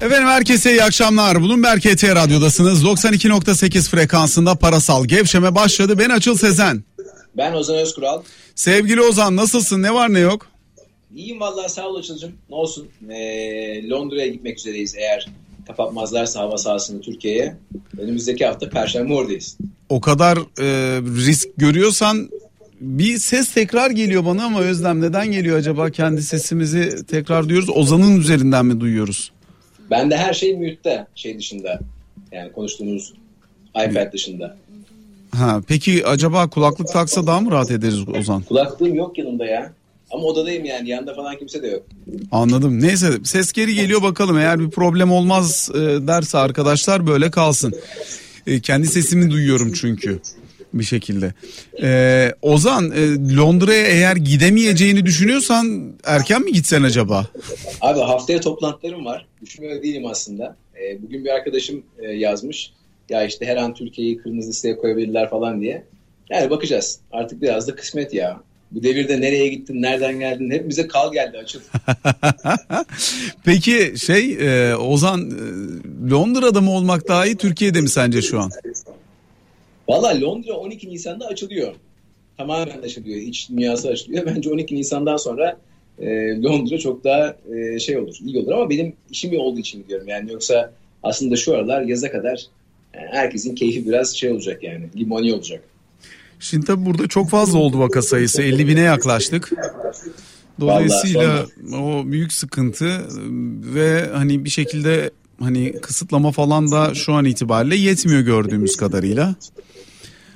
Efendim herkese iyi akşamlar. Bloomberg KT Radyo'dasınız. 92.8 frekansında parasal gevşeme başladı. Ben Açıl Sezen. Ben Ozan Özkural. Sevgili Ozan nasılsın? Ne var ne yok? İyiyim vallahi sağ ol Açıl'cığım. Ne olsun. Ee, Londra'ya gitmek üzereyiz eğer kapatmazlarsa hava sahasını Türkiye'ye. Önümüzdeki hafta Perşembe oradayız. O kadar e, risk görüyorsan bir ses tekrar geliyor bana ama Özlem neden geliyor acaba? Kendi sesimizi tekrar duyuyoruz. Ozan'ın üzerinden mi duyuyoruz? Ben de her şey mute'de şey dışında. Yani konuştuğumuz iPad dışında. Ha, peki acaba kulaklık taksa daha mı rahat ederiz Ozan? Kulaklığım yok yanımda ya. Ama odadayım yani yanında falan kimse de yok. Anladım. Neyse ses geri geliyor bakalım. Eğer bir problem olmaz e, derse arkadaşlar böyle kalsın. E, kendi sesimi duyuyorum çünkü bir şekilde. E, Ozan e, Londra'ya eğer gidemeyeceğini düşünüyorsan erken mi gitsen acaba? Abi haftaya toplantılarım var. Düşünmüyor değilim aslında. E, bugün bir arkadaşım e, yazmış. Ya işte her an Türkiye'yi kırmızı listeye koyabilirler falan diye. Yani bakacağız. Artık biraz da kısmet ya. Bu devirde nereye gittin, nereden geldin hep bize kal geldi açıl. Peki şey e, Ozan e, Londra'da mı olmak daha iyi Türkiye'de mi sence şu an? Valla Londra 12 Nisan'da açılıyor. Tamamen açılıyor. İç dünyası açılıyor. Bence 12 Nisan'dan sonra e, Londra çok daha e, şey olur, iyi olur. Ama benim işim olduğu için gidiyorum. Yani yoksa aslında şu aralar yaza kadar yani herkesin keyfi biraz şey olacak yani. Limoni olacak. Şimdi tabii burada çok fazla oldu vaka sayısı. 50 bine yaklaştık. Dolayısıyla o büyük sıkıntı ve hani bir şekilde hani kısıtlama falan da şu an itibariyle yetmiyor gördüğümüz kadarıyla.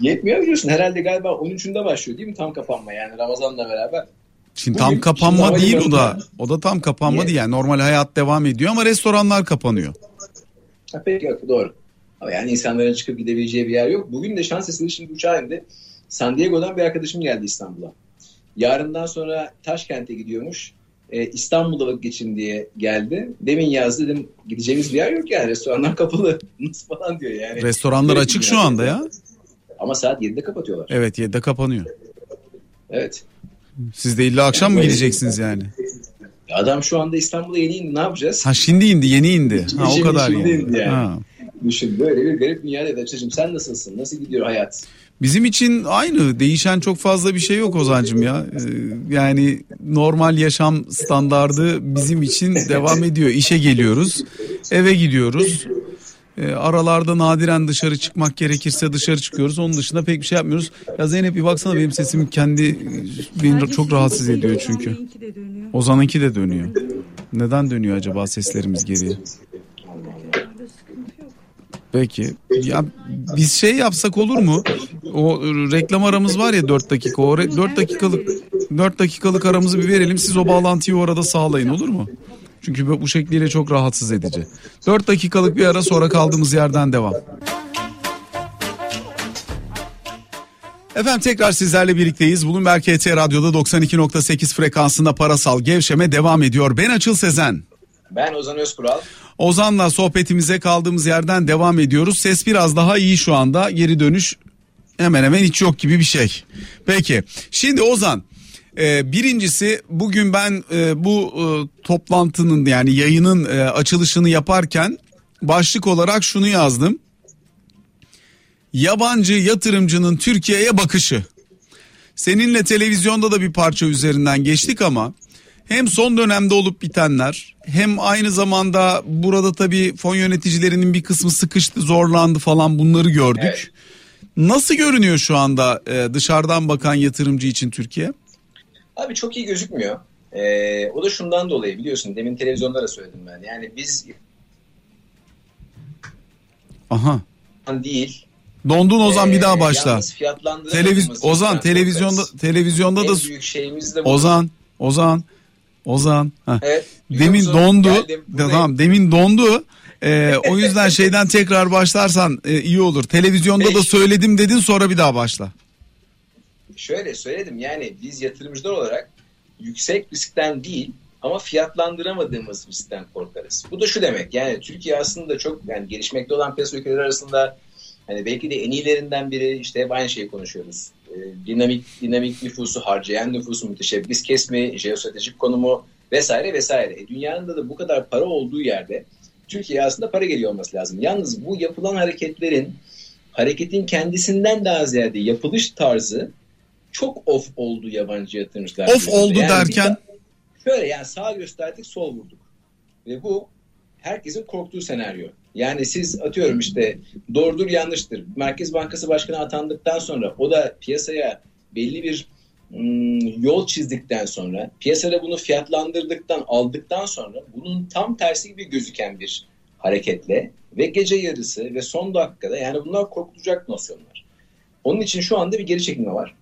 Yetmiyor biliyorsun herhalde galiba 13'ünde başlıyor değil mi tam kapanma yani Ramazan'la beraber. Şimdi tam kapanma değil o da. O da tam kapanma değil yani normal hayat devam ediyor ama restoranlar kapanıyor. Ha, peki yok doğru. Ama yani insanların çıkıp gidebileceği bir yer yok. Bugün de şans eseri şimdi uçağa indi. San Diego'dan bir arkadaşım geldi İstanbul'a. Yarından sonra Taşkent'e gidiyormuş. Ee, İstanbul'da vakit geçin diye geldi. Demin yazdı dedim gideceğimiz bir yer yok yani restoranlar kapalı. Nasıl falan diyor yani. Restoranlar açık şu anda ya. Ama saat 7'de kapatıyorlar. Evet 7'de kapanıyor. Evet. Siz de illa akşam mı gideceksiniz yani? Adam şu anda İstanbul'a yeni indi ne yapacağız? Ha şimdi indi yeni indi. Ha o Şimdi- kadar şimdi yani. indi yani. Ha. Düşün böyle bir garip dünyada da çocuğum sen nasılsın? Nasıl gidiyor hayat? Bizim için aynı değişen çok fazla bir şey yok Ozancım ya. Ee, Yani normal yaşam standardı bizim için devam ediyor. İşe geliyoruz, eve gidiyoruz. Ee, Aralarda nadiren dışarı çıkmak gerekirse dışarı çıkıyoruz. Onun dışında pek bir şey yapmıyoruz. Ya Zeynep bir baksana benim sesim kendi beni çok rahatsız ediyor çünkü. Ozan'ınki de dönüyor. Neden dönüyor acaba seslerimiz geriye? Peki. Ya biz şey yapsak olur mu? O reklam aramız var ya 4 dakika. O 4 dakikalık 4 dakikalık aramızı bir verelim. Siz o bağlantıyı orada sağlayın olur mu? Çünkü bu şekliyle çok rahatsız edici. 4 dakikalık bir ara sonra kaldığımız yerden devam. Efendim tekrar sizlerle birlikteyiz. Bloomberg KT Radyo'da 92.8 frekansında parasal gevşeme devam ediyor. Ben Açıl Sezen. Ben Ozan Özkural. Ozan'la sohbetimize kaldığımız yerden devam ediyoruz. Ses biraz daha iyi şu anda. Geri dönüş hemen hemen hiç yok gibi bir şey. Peki şimdi Ozan e, birincisi bugün ben e, bu e, toplantının yani yayının e, açılışını yaparken başlık olarak şunu yazdım. Yabancı yatırımcının Türkiye'ye bakışı. Seninle televizyonda da bir parça üzerinden geçtik ama hem son dönemde olup bitenler hem aynı zamanda burada tabii fon yöneticilerinin bir kısmı sıkıştı, zorlandı falan bunları gördük. Evet. Nasıl görünüyor şu anda dışarıdan bakan yatırımcı için Türkiye? Abi çok iyi gözükmüyor. Ee, o da şundan dolayı biliyorsun demin televizyonda da söyledim ben. Yani biz Aha. değil. Dondun Ozan bir daha ee, başla. yalnız fiyatlandıramadığımız Televiz Ozan televizyonda televizyonda da en büyük şeyimiz de bu. Ozan Ozan Ozan. Heh. Evet, Demin dondu. Geldim, tamam demin dondu. Ee, o yüzden şeyden tekrar başlarsan e, iyi olur. Televizyonda da Peki. söyledim dedin sonra bir daha başla. Şöyle söyledim yani biz yatırımcılar olarak yüksek riskten değil ama fiyatlandıramadığımız riskten korkarız. Bu da şu demek yani Türkiye aslında çok yani gelişmekte olan piyasa ülkeleri arasında hani belki de en iyilerinden biri işte hep aynı şeyi konuşuyoruz. Ee, dinamik dinamik nüfusu harcayan nüfusu müteşebbis kesmi, jeostratejik konumu vesaire vesaire. E, dünyanın da, bu kadar para olduğu yerde Türkiye'ye aslında para geliyor olması lazım. Yalnız bu yapılan hareketlerin hareketin kendisinden daha ziyade yapılış tarzı çok off oldu yabancı yatırımcılar. Off oldu yani derken? Şöyle yani sağ gösterdik sol vurduk. Ve bu herkesin korktuğu senaryo. Yani siz atıyorum işte doğrudur yanlıştır. Merkez Bankası Başkanı atandıktan sonra o da piyasaya belli bir ım, yol çizdikten sonra piyasada bunu fiyatlandırdıktan aldıktan sonra bunun tam tersi gibi gözüken bir hareketle ve gece yarısı ve son dakikada yani bunlar korkutacak nosyonlar. Onun için şu anda bir geri çekilme var.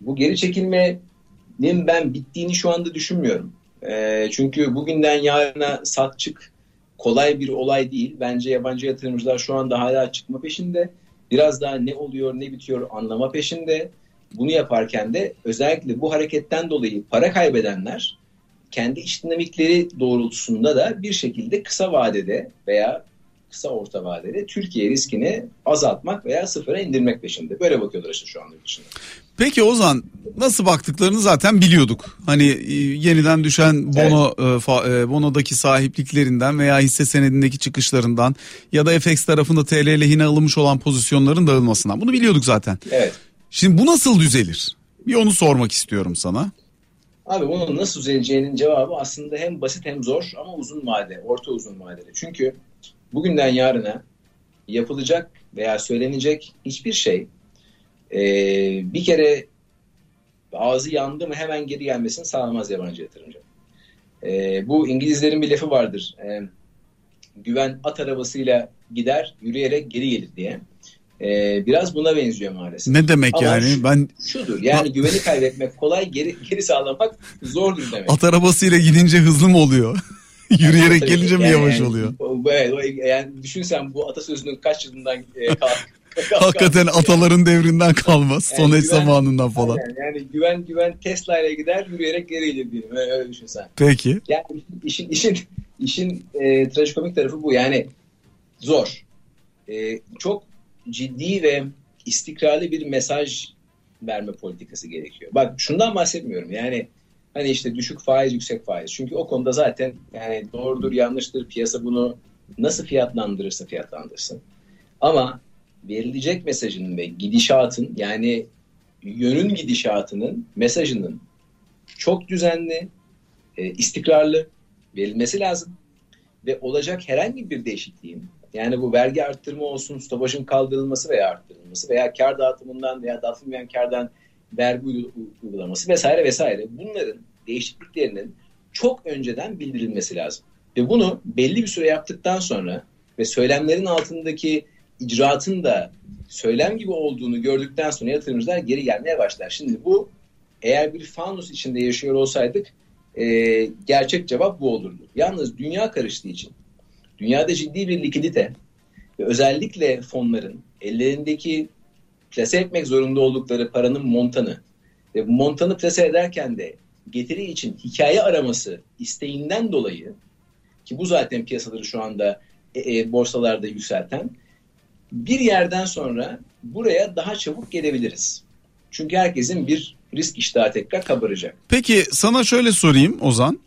Bu geri çekilmenin ben bittiğini şu anda düşünmüyorum. E, çünkü bugünden yarına sat çık kolay bir olay değil. Bence yabancı yatırımcılar şu anda hala çıkma peşinde. Biraz daha ne oluyor ne bitiyor anlama peşinde. Bunu yaparken de özellikle bu hareketten dolayı para kaybedenler kendi iç dinamikleri doğrultusunda da bir şekilde kısa vadede veya kısa orta vadede Türkiye riskini azaltmak veya sıfıra indirmek peşinde. Böyle bakıyorlar işte şu anda dışında. Peki Ozan nasıl baktıklarını zaten biliyorduk. Hani e, yeniden düşen bono evet. e, bonodaki sahipliklerinden veya hisse senedindeki çıkışlarından ya da FX tarafında TL lehine alınmış olan pozisyonların dağılmasından. Bunu biliyorduk zaten. Evet. Şimdi bu nasıl düzelir? Bir onu sormak istiyorum sana. Abi bunun nasıl düzeleceğinin cevabı aslında hem basit hem zor ama uzun vade, orta uzun vadeli. Çünkü bugünden yarına yapılacak veya söylenecek hiçbir şey e, bir kere ağzı yandı mı hemen geri gelmesini sağlamaz yabancı yatırımcı. E, bu İngilizlerin bir lafı vardır. E, güven at arabasıyla gider, yürüyerek geri gelir diye. E, biraz buna benziyor maalesef. Ne demek Ama yani? Şu, ben şudur. Yani güveni kaybetmek kolay, geri geri sağlamak zordur demek. At arabasıyla gidince hızlı mı oluyor? Yürüyerek Tabii, gelince yani, mi yavaş oluyor? Evet, yani düşünsen bu atasözünün kaç yılından e, kalk, Hakikaten ataların devrinden kalmaz. Yani Son güven, zamanından falan. Yani, yani güven güven Tesla ile gider yürüyerek geri gelir diyelim. Öyle, öyle düşünsen. Peki. Yani işin işin işin e, trajikomik tarafı bu. Yani zor. E, çok ciddi ve istikrarlı bir mesaj verme politikası gerekiyor. Bak şundan bahsetmiyorum. Yani hani işte düşük faiz, yüksek faiz. Çünkü o konuda zaten yani doğrudur, yanlıştır. Piyasa bunu nasıl fiyatlandırırsa fiyatlandırsın. Ama verilecek mesajın ve gidişatın yani yönün gidişatının mesajının çok düzenli, e, istikrarlı verilmesi lazım. Ve olacak herhangi bir değişikliğin yani bu vergi arttırma olsun, stopajın kaldırılması veya arttırılması veya kar dağıtımından veya dağıtılmayan kardan vergi uygulaması vesaire vesaire bunların değişikliklerinin çok önceden bildirilmesi lazım. Ve bunu belli bir süre yaptıktan sonra ve söylemlerin altındaki icraatın da söylem gibi olduğunu gördükten sonra yatırımcılar geri gelmeye başlar. Şimdi bu eğer bir fanus içinde yaşıyor olsaydık e, gerçek cevap bu olurdu. Yalnız dünya karıştığı için dünyada ciddi bir likidite ve özellikle fonların ellerindeki plase etmek zorunda oldukları paranın montanı ve bu montanı plase ederken de getiri için hikaye araması isteğinden dolayı ki bu zaten piyasaları şu anda e, e, borsalarda yükselten bir yerden sonra buraya daha çabuk gelebiliriz. Çünkü herkesin bir risk iştahı tekrar kabaracak. Peki sana şöyle sorayım Ozan.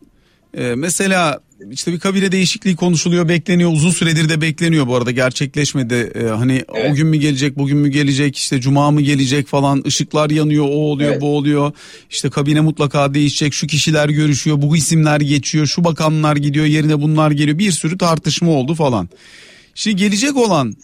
Ee, mesela işte bir kabile değişikliği konuşuluyor, bekleniyor. Uzun süredir de bekleniyor bu arada gerçekleşmedi. Ee, hani evet. o gün mü gelecek, bugün mü gelecek, işte cuma mı gelecek falan. ışıklar yanıyor, o oluyor, evet. bu oluyor. İşte kabine mutlaka değişecek. Şu kişiler görüşüyor, bu isimler geçiyor, şu bakanlar gidiyor, yerine bunlar geliyor. Bir sürü tartışma oldu falan. Şimdi gelecek olan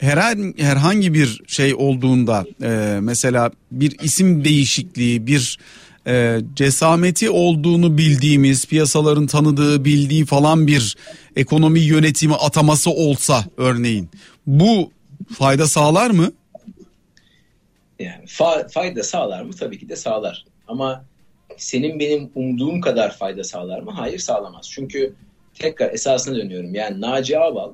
herhangi, herhangi bir şey olduğunda e, mesela bir isim değişikliği, bir e, cesameti olduğunu bildiğimiz, piyasaların tanıdığı, bildiği falan bir ekonomi yönetimi ataması olsa örneğin bu fayda sağlar mı? Yani fa- fayda sağlar mı? Tabii ki de sağlar. Ama senin benim umduğum kadar fayda sağlar mı? Hayır sağlamaz. Çünkü tekrar esasına dönüyorum. Yani Naci Ağbal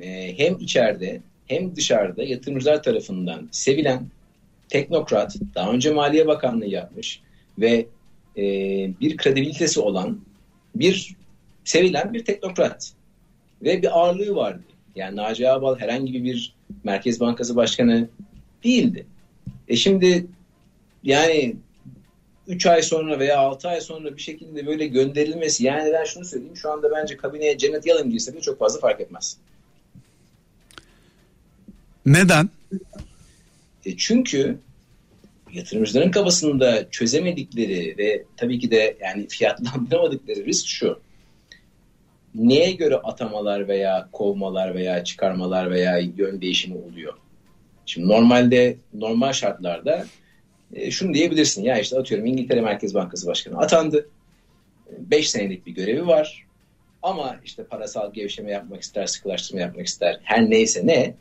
e, hem içeride hem dışarıda yatırımcılar tarafından sevilen teknokrat, daha önce Maliye Bakanlığı yapmış ve e, bir kredibilitesi olan bir sevilen bir teknokrat ve bir ağırlığı vardı. Yani Naci Ağbal herhangi, bir Merkez Bankası Başkanı değildi. E şimdi yani 3 ay sonra veya 6 ay sonra bir şekilde böyle gönderilmesi yani ben şunu söyleyeyim şu anda bence kabineye Janet Yellen girse bile çok fazla fark etmez. Neden? E çünkü yatırımcıların kafasında çözemedikleri ve tabii ki de yani fiyatlandıramadıkları risk şu. Neye göre atamalar veya kovmalar veya çıkarmalar veya yön değişimi oluyor? Şimdi normalde normal şartlarda e, şunu diyebilirsin ya işte atıyorum İngiltere Merkez Bankası Başkanı atandı. 5 senelik bir görevi var. Ama işte parasal gevşeme yapmak ister, sıkılaştırma yapmak ister. Her neyse ne.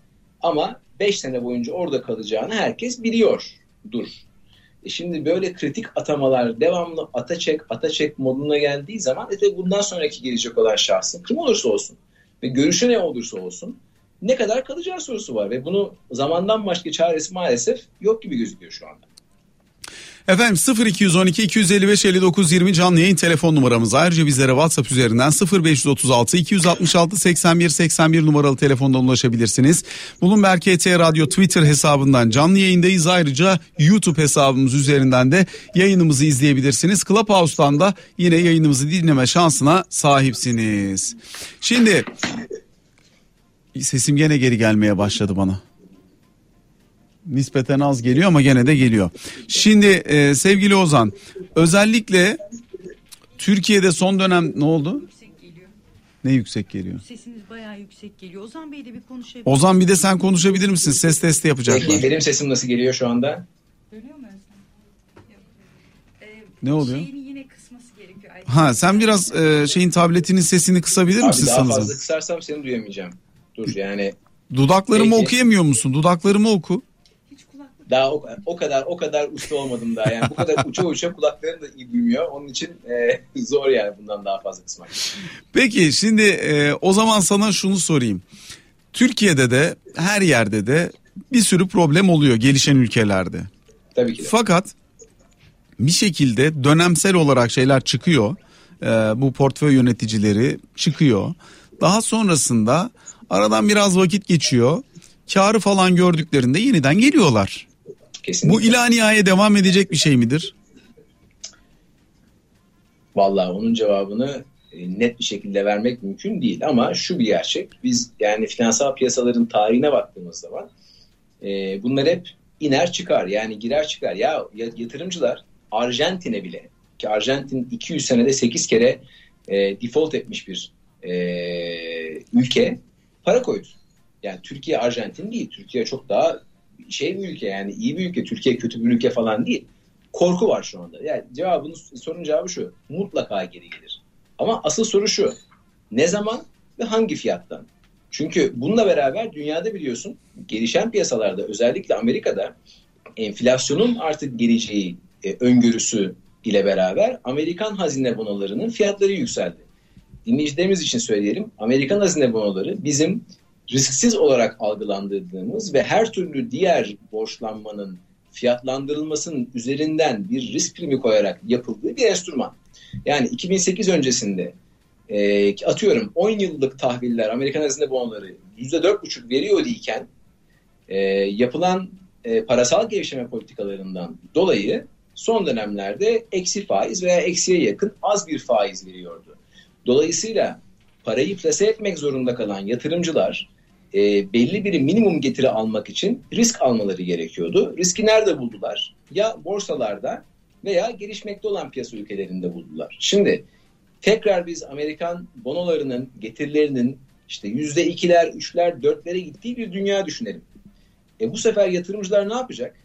Ama 5 sene boyunca orada kalacağını herkes biliyor. Dur. E şimdi böyle kritik atamalar devamlı ata çek ata çek moduna geldiği zaman e bundan sonraki gelecek olan şahsın kim olursa olsun ve görüşü ne olursa olsun ne kadar kalacağı sorusu var ve bunu zamandan başka çaresi maalesef yok gibi gözüküyor şu anda. Efendim 0212 255 59 20 canlı yayın telefon numaramız. Ayrıca bizlere WhatsApp üzerinden 0536 266 81 81 numaralı telefondan ulaşabilirsiniz. Bloomberg KT Radyo Twitter hesabından canlı yayındayız. Ayrıca YouTube hesabımız üzerinden de yayınımızı izleyebilirsiniz. Clubhouse'dan da yine yayınımızı dinleme şansına sahipsiniz. Şimdi sesim gene geri gelmeye başladı bana nispeten az geliyor ama gene de geliyor. Şimdi e, sevgili Ozan özellikle Türkiye'de son dönem ne oldu? Ne yüksek geliyor? Sesiniz bayağı yüksek geliyor. Ozan Bey de bir konuşabilir. Ozan bir de sen konuşabilir misin? Ses testi yapacaklar. Peki benim sesim nasıl geliyor şu anda? Dönüyor mu? Yok. Ee, Ne oluyor? Şeyini yine kısması gerekiyor. Ay- Ha sen biraz e, şeyin tabletinin sesini kısabilir Abi misin daha sanırım? fazla kısarsam seni duyamayacağım. Dur yani Dudaklarımı Peki. okuyamıyor musun? Dudaklarımı oku. Daha o, o kadar o kadar usta olmadım daha yani bu kadar uça uça kulaklarım da iyi duymuyor. Onun için e, zor yani bundan daha fazla kısmak. Peki şimdi e, o zaman sana şunu sorayım. Türkiye'de de her yerde de bir sürü problem oluyor gelişen ülkelerde. Tabii ki de. Fakat bir şekilde dönemsel olarak şeyler çıkıyor. Ee, bu portföy yöneticileri çıkıyor. Daha sonrasında aradan biraz vakit geçiyor. Karı falan gördüklerinde yeniden geliyorlar. Kesinlikle. Bu ilaniyaya devam edecek bir şey midir? Vallahi onun cevabını e, net bir şekilde vermek mümkün değil ama şu bir gerçek. Biz yani finansal piyasaların tarihine baktığımız zaman e, bunlar hep iner çıkar yani girer çıkar. Ya yatırımcılar Arjantin'e bile ki Arjantin 200 senede 8 kere e, default etmiş bir e, ülke para koydu. Yani Türkiye Arjantin değil. Türkiye çok daha şey bir ülke yani iyi bir ülke. Türkiye kötü bir ülke falan değil. Korku var şu anda. Yani cevabının sorun cevabı şu. Mutlaka geri gelir. Ama asıl soru şu. Ne zaman ve hangi fiyattan? Çünkü bununla beraber dünyada biliyorsun gelişen piyasalarda özellikle Amerika'da enflasyonun artık geleceği e, öngörüsü ile beraber Amerikan hazine bonolarının fiyatları yükseldi. Dinleyicilerimiz için söyleyelim. Amerikan hazine bonoları bizim risksiz olarak algılandırdığımız ve her türlü diğer borçlanmanın fiyatlandırılmasının üzerinden bir risk primi koyarak yapıldığı bir enstrüman. Yani 2008 öncesinde e, atıyorum 10 yıllık tahviller Amerikan hazine bonoları %4,5 veriyor iken e, yapılan e, parasal gevşeme politikalarından dolayı son dönemlerde eksi faiz veya eksiye yakın az bir faiz veriyordu. Dolayısıyla parayı plase etmek zorunda kalan yatırımcılar e, belli bir minimum getiri almak için risk almaları gerekiyordu. Riski nerede buldular? Ya borsalarda veya gelişmekte olan piyasa ülkelerinde buldular. Şimdi tekrar biz Amerikan bonolarının getirilerinin işte yüzde ikiler, üçler, dörtlere gittiği bir dünya düşünelim. E bu sefer yatırımcılar ne yapacak?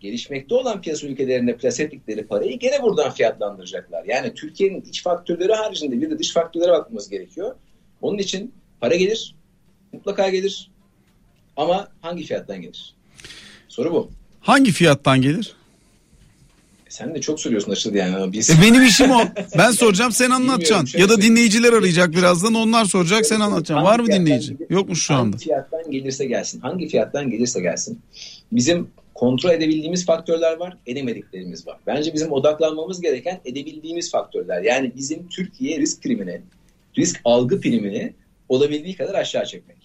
Gelişmekte olan piyasa ülkelerinde plase parayı gene buradan fiyatlandıracaklar. Yani Türkiye'nin iç faktörleri haricinde bir de dış faktörlere bakmamız gerekiyor. Onun için para gelir, mutlaka gelir. Ama hangi fiyattan gelir? Soru bu. Hangi fiyattan gelir? E sen de çok soruyorsun açıldı yani. Biz... E benim işim o. Ben soracağım sen anlatacaksın. Bilmiyorum, Ya da dinleyiciler arayacak birazdan onlar soracak sen anlatacaksın. Var mı dinleyici? gelir- Yok mu şu anda? Hangi fiyattan gelirse gelsin. Hangi fiyattan gelirse gelsin. Bizim kontrol edebildiğimiz faktörler var, edemediklerimiz var. Bence bizim odaklanmamız gereken edebildiğimiz faktörler. Yani bizim Türkiye risk primini, risk algı primini olabildiği kadar aşağı çekmek.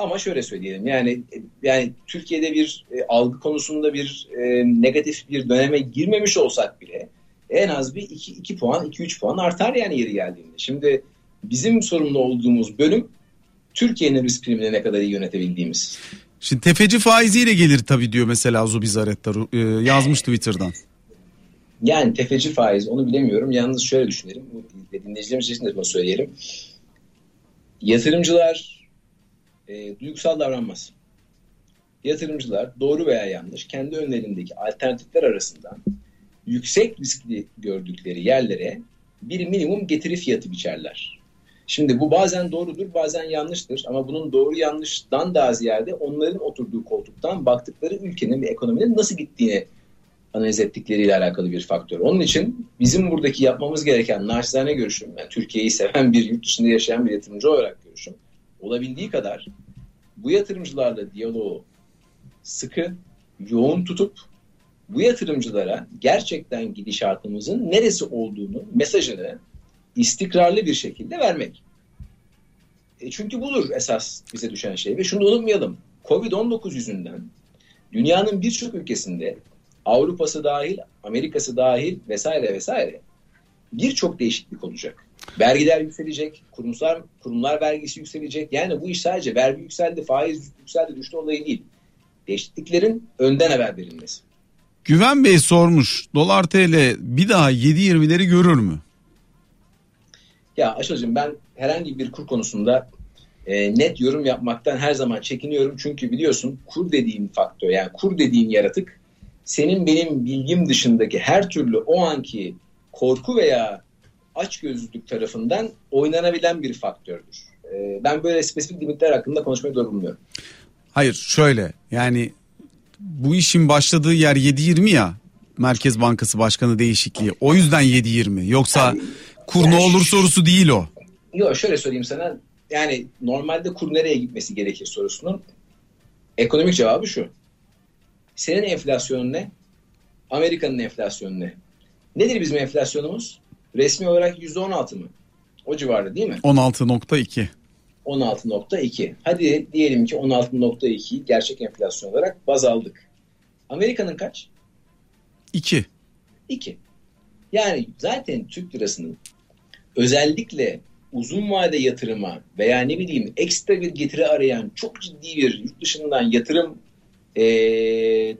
Ama şöyle söyleyelim yani yani Türkiye'de bir e, algı konusunda bir e, negatif bir döneme girmemiş olsak bile en az bir 2, 2 puan 2-3 puan artar yani yeri geldiğinde. Şimdi bizim sorumlu olduğumuz bölüm Türkiye'nin risk primini ne kadar iyi yönetebildiğimiz. Şimdi tefeci faiziyle gelir tabii diyor mesela Zubizarreta e, yazmış Twitter'dan. Yani tefeci faiz onu bilemiyorum. Yalnız şöyle düşünelim. Dinleyicilerimiz için de bunu söyleyelim. Yatırımcılar e, duygusal davranmaz. Yatırımcılar doğru veya yanlış kendi önlerindeki alternatifler arasından yüksek riskli gördükleri yerlere bir minimum getiri fiyatı biçerler. Şimdi bu bazen doğrudur bazen yanlıştır ama bunun doğru yanlıştan daha ziyade onların oturduğu koltuktan baktıkları ülkenin ve ekonominin nasıl gittiğini analiz ettikleriyle alakalı bir faktör. Onun için bizim buradaki yapmamız gereken naçizane görüşüm, yani Türkiye'yi seven bir yurt dışında yaşayan bir yatırımcı olarak görüşüm, olabildiği kadar bu yatırımcılarla diyaloğu sıkı, yoğun tutup bu yatırımcılara gerçekten gidişatımızın neresi olduğunu, mesajını istikrarlı bir şekilde vermek. E çünkü budur esas bize düşen şey ve şunu unutmayalım. Covid-19 yüzünden dünyanın birçok ülkesinde Avrupa'sı dahil, Amerika'sı dahil vesaire vesaire birçok değişiklik olacak. Vergiler yükselecek, kurumsal kurumlar vergisi yükselecek. Yani bu iş sadece vergi yükseldi, faiz yükseldi, düştü olayı değil. Değişikliklerin önden haber verilmesi. Güven Bey sormuş. Dolar TL bir daha 7.20'leri görür mü? Ya Aşıl'cığım ben herhangi bir kur konusunda e, net yorum yapmaktan her zaman çekiniyorum. Çünkü biliyorsun kur dediğin faktör yani kur dediğin yaratık senin benim bilgim dışındaki her türlü o anki korku veya açgözlülük tarafından oynanabilen bir faktördür. E, ben böyle spesifik limitler hakkında konuşmayı doğru bulmuyorum. Hayır şöyle yani bu işin başladığı yer 7.20 ya Merkez Bankası Başkanı değişikliği. O yüzden 7.20 yoksa yani, kur yani, ne olur sorusu değil o. Yok şöyle söyleyeyim sana yani normalde kur nereye gitmesi gerekir sorusunun ekonomik cevabı şu. Senin enflasyonun ne? Amerika'nın enflasyonu ne? Nedir bizim enflasyonumuz? Resmi olarak %16 mı? O civarda değil mi? 16.2. 16.2. Hadi diyelim ki 16.2'yi gerçek enflasyon olarak baz aldık. Amerika'nın kaç? 2. 2. Yani zaten Türk lirasının özellikle uzun vade yatırıma veya ne bileyim ekstra bir getiri arayan çok ciddi bir yurt dışından yatırım e,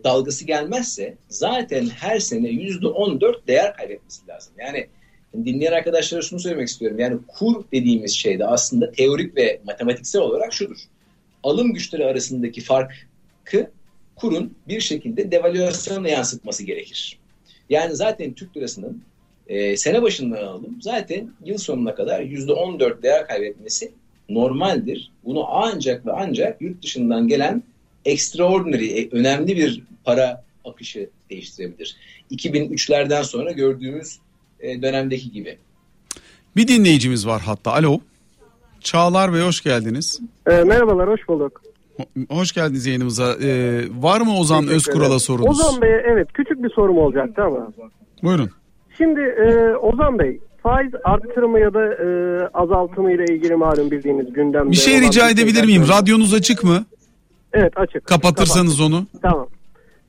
dalgası gelmezse zaten her sene yüzde on dört değer kaybetmesi lazım. Yani dinleyen arkadaşlara şunu söylemek istiyorum. Yani kur dediğimiz şeyde aslında teorik ve matematiksel olarak şudur. Alım güçleri arasındaki farkı kurun bir şekilde devalüasyona yansıtması gerekir. Yani zaten Türk lirasının e, sene başından alalım zaten yıl sonuna kadar yüzde on dört değer kaybetmesi normaldir. Bunu ancak ve ancak yurt dışından gelen extraordinary, e, önemli bir para akışı değiştirebilir. 2003'lerden sonra gördüğümüz dönemdeki gibi. Bir dinleyicimiz var hatta. Alo. Çağlar Bey hoş geldiniz. E, merhabalar, hoş bulduk. Hoş geldiniz yayınımıza. Ee, var mı Ozan Özkural'a sorunuz? Ozan Bey evet küçük bir sorum olacaktı ama. Buyurun. Şimdi e, Ozan Bey faiz arttırımı ya da e, azaltımı ile ilgili malum bildiğiniz gündemde. Bir şey rica edebilir miyim? Radyonuz açık mı? Evet açık. Kapatırsanız Kapat. onu. Tamam.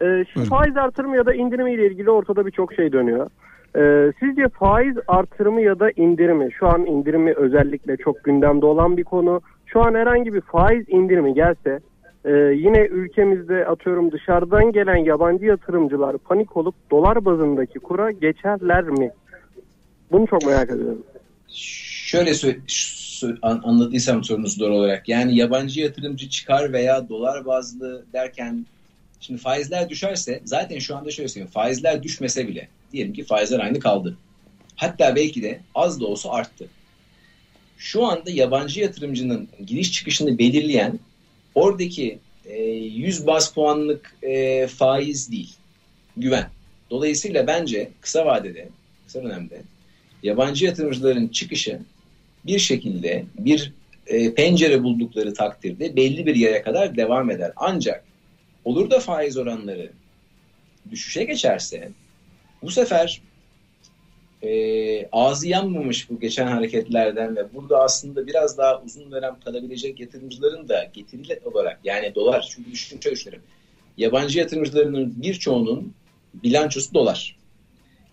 Ee, şu faiz artırımı ya da indirimi ile ilgili ortada birçok şey dönüyor. Ee, sizce faiz artırımı ya da indirimi, şu an indirimi özellikle çok gündemde olan bir konu. Şu an herhangi bir faiz indirimi gelse e, yine ülkemizde atıyorum dışarıdan gelen yabancı yatırımcılar panik olup dolar bazındaki kura geçerler mi? Bunu çok merak ediyorum. Şöyle anladıysam sorunuzu doğru olarak. Yani yabancı yatırımcı çıkar veya dolar bazlı derken şimdi faizler düşerse zaten şu anda şöyle söyleyeyim faizler düşmese bile diyelim ki faizler aynı kaldı. Hatta belki de az da olsa arttı. Şu anda yabancı yatırımcının giriş çıkışını belirleyen oradaki e, 100 bas puanlık e, faiz değil, güven. Dolayısıyla bence kısa vadede, kısa dönemde yabancı yatırımcıların çıkışı bir şekilde bir e, pencere buldukları takdirde belli bir yere kadar devam eder. Ancak olur da faiz oranları düşüşe geçerse bu sefer e, ağzı yanmamış bu geçen hareketlerden ve burada aslında biraz daha uzun dönem kalabilecek yatırımcıların da getiri olarak yani dolar çünkü düşünce düşünelim. Yabancı yatırımcılarının birçoğunun bilançosu dolar.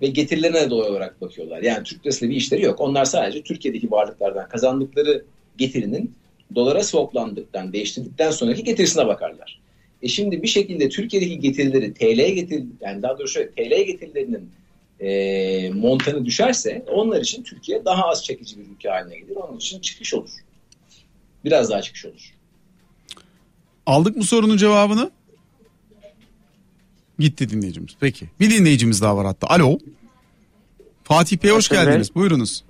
ve getirilerine doğal olarak bakıyorlar. Yani Türk lirasıyla bir işleri yok. Onlar sadece Türkiye'deki varlıklardan kazandıkları getirinin dolara swaplandıktan, değiştirdikten sonraki getirisine bakarlar. E şimdi bir şekilde Türkiye'deki getirileri TL'ye getir, yani daha doğrusu şöyle TL'ye getirilerinin e, montanı düşerse onlar için Türkiye daha az çekici bir ülke haline gelir. Onun için çıkış olur. Biraz daha çıkış olur. Aldık mı sorunun cevabını? Gitti dinleyicimiz. Peki. Bir dinleyicimiz daha var hatta. Alo. Fatih Bey hoş Fatih Bey. geldiniz. Buyurunuz.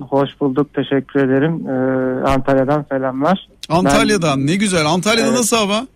Hoş bulduk. Teşekkür ederim. Ee, Antalya'dan selamlar. Antalya'dan ne güzel. Antalya'da Evet. nasıl hava?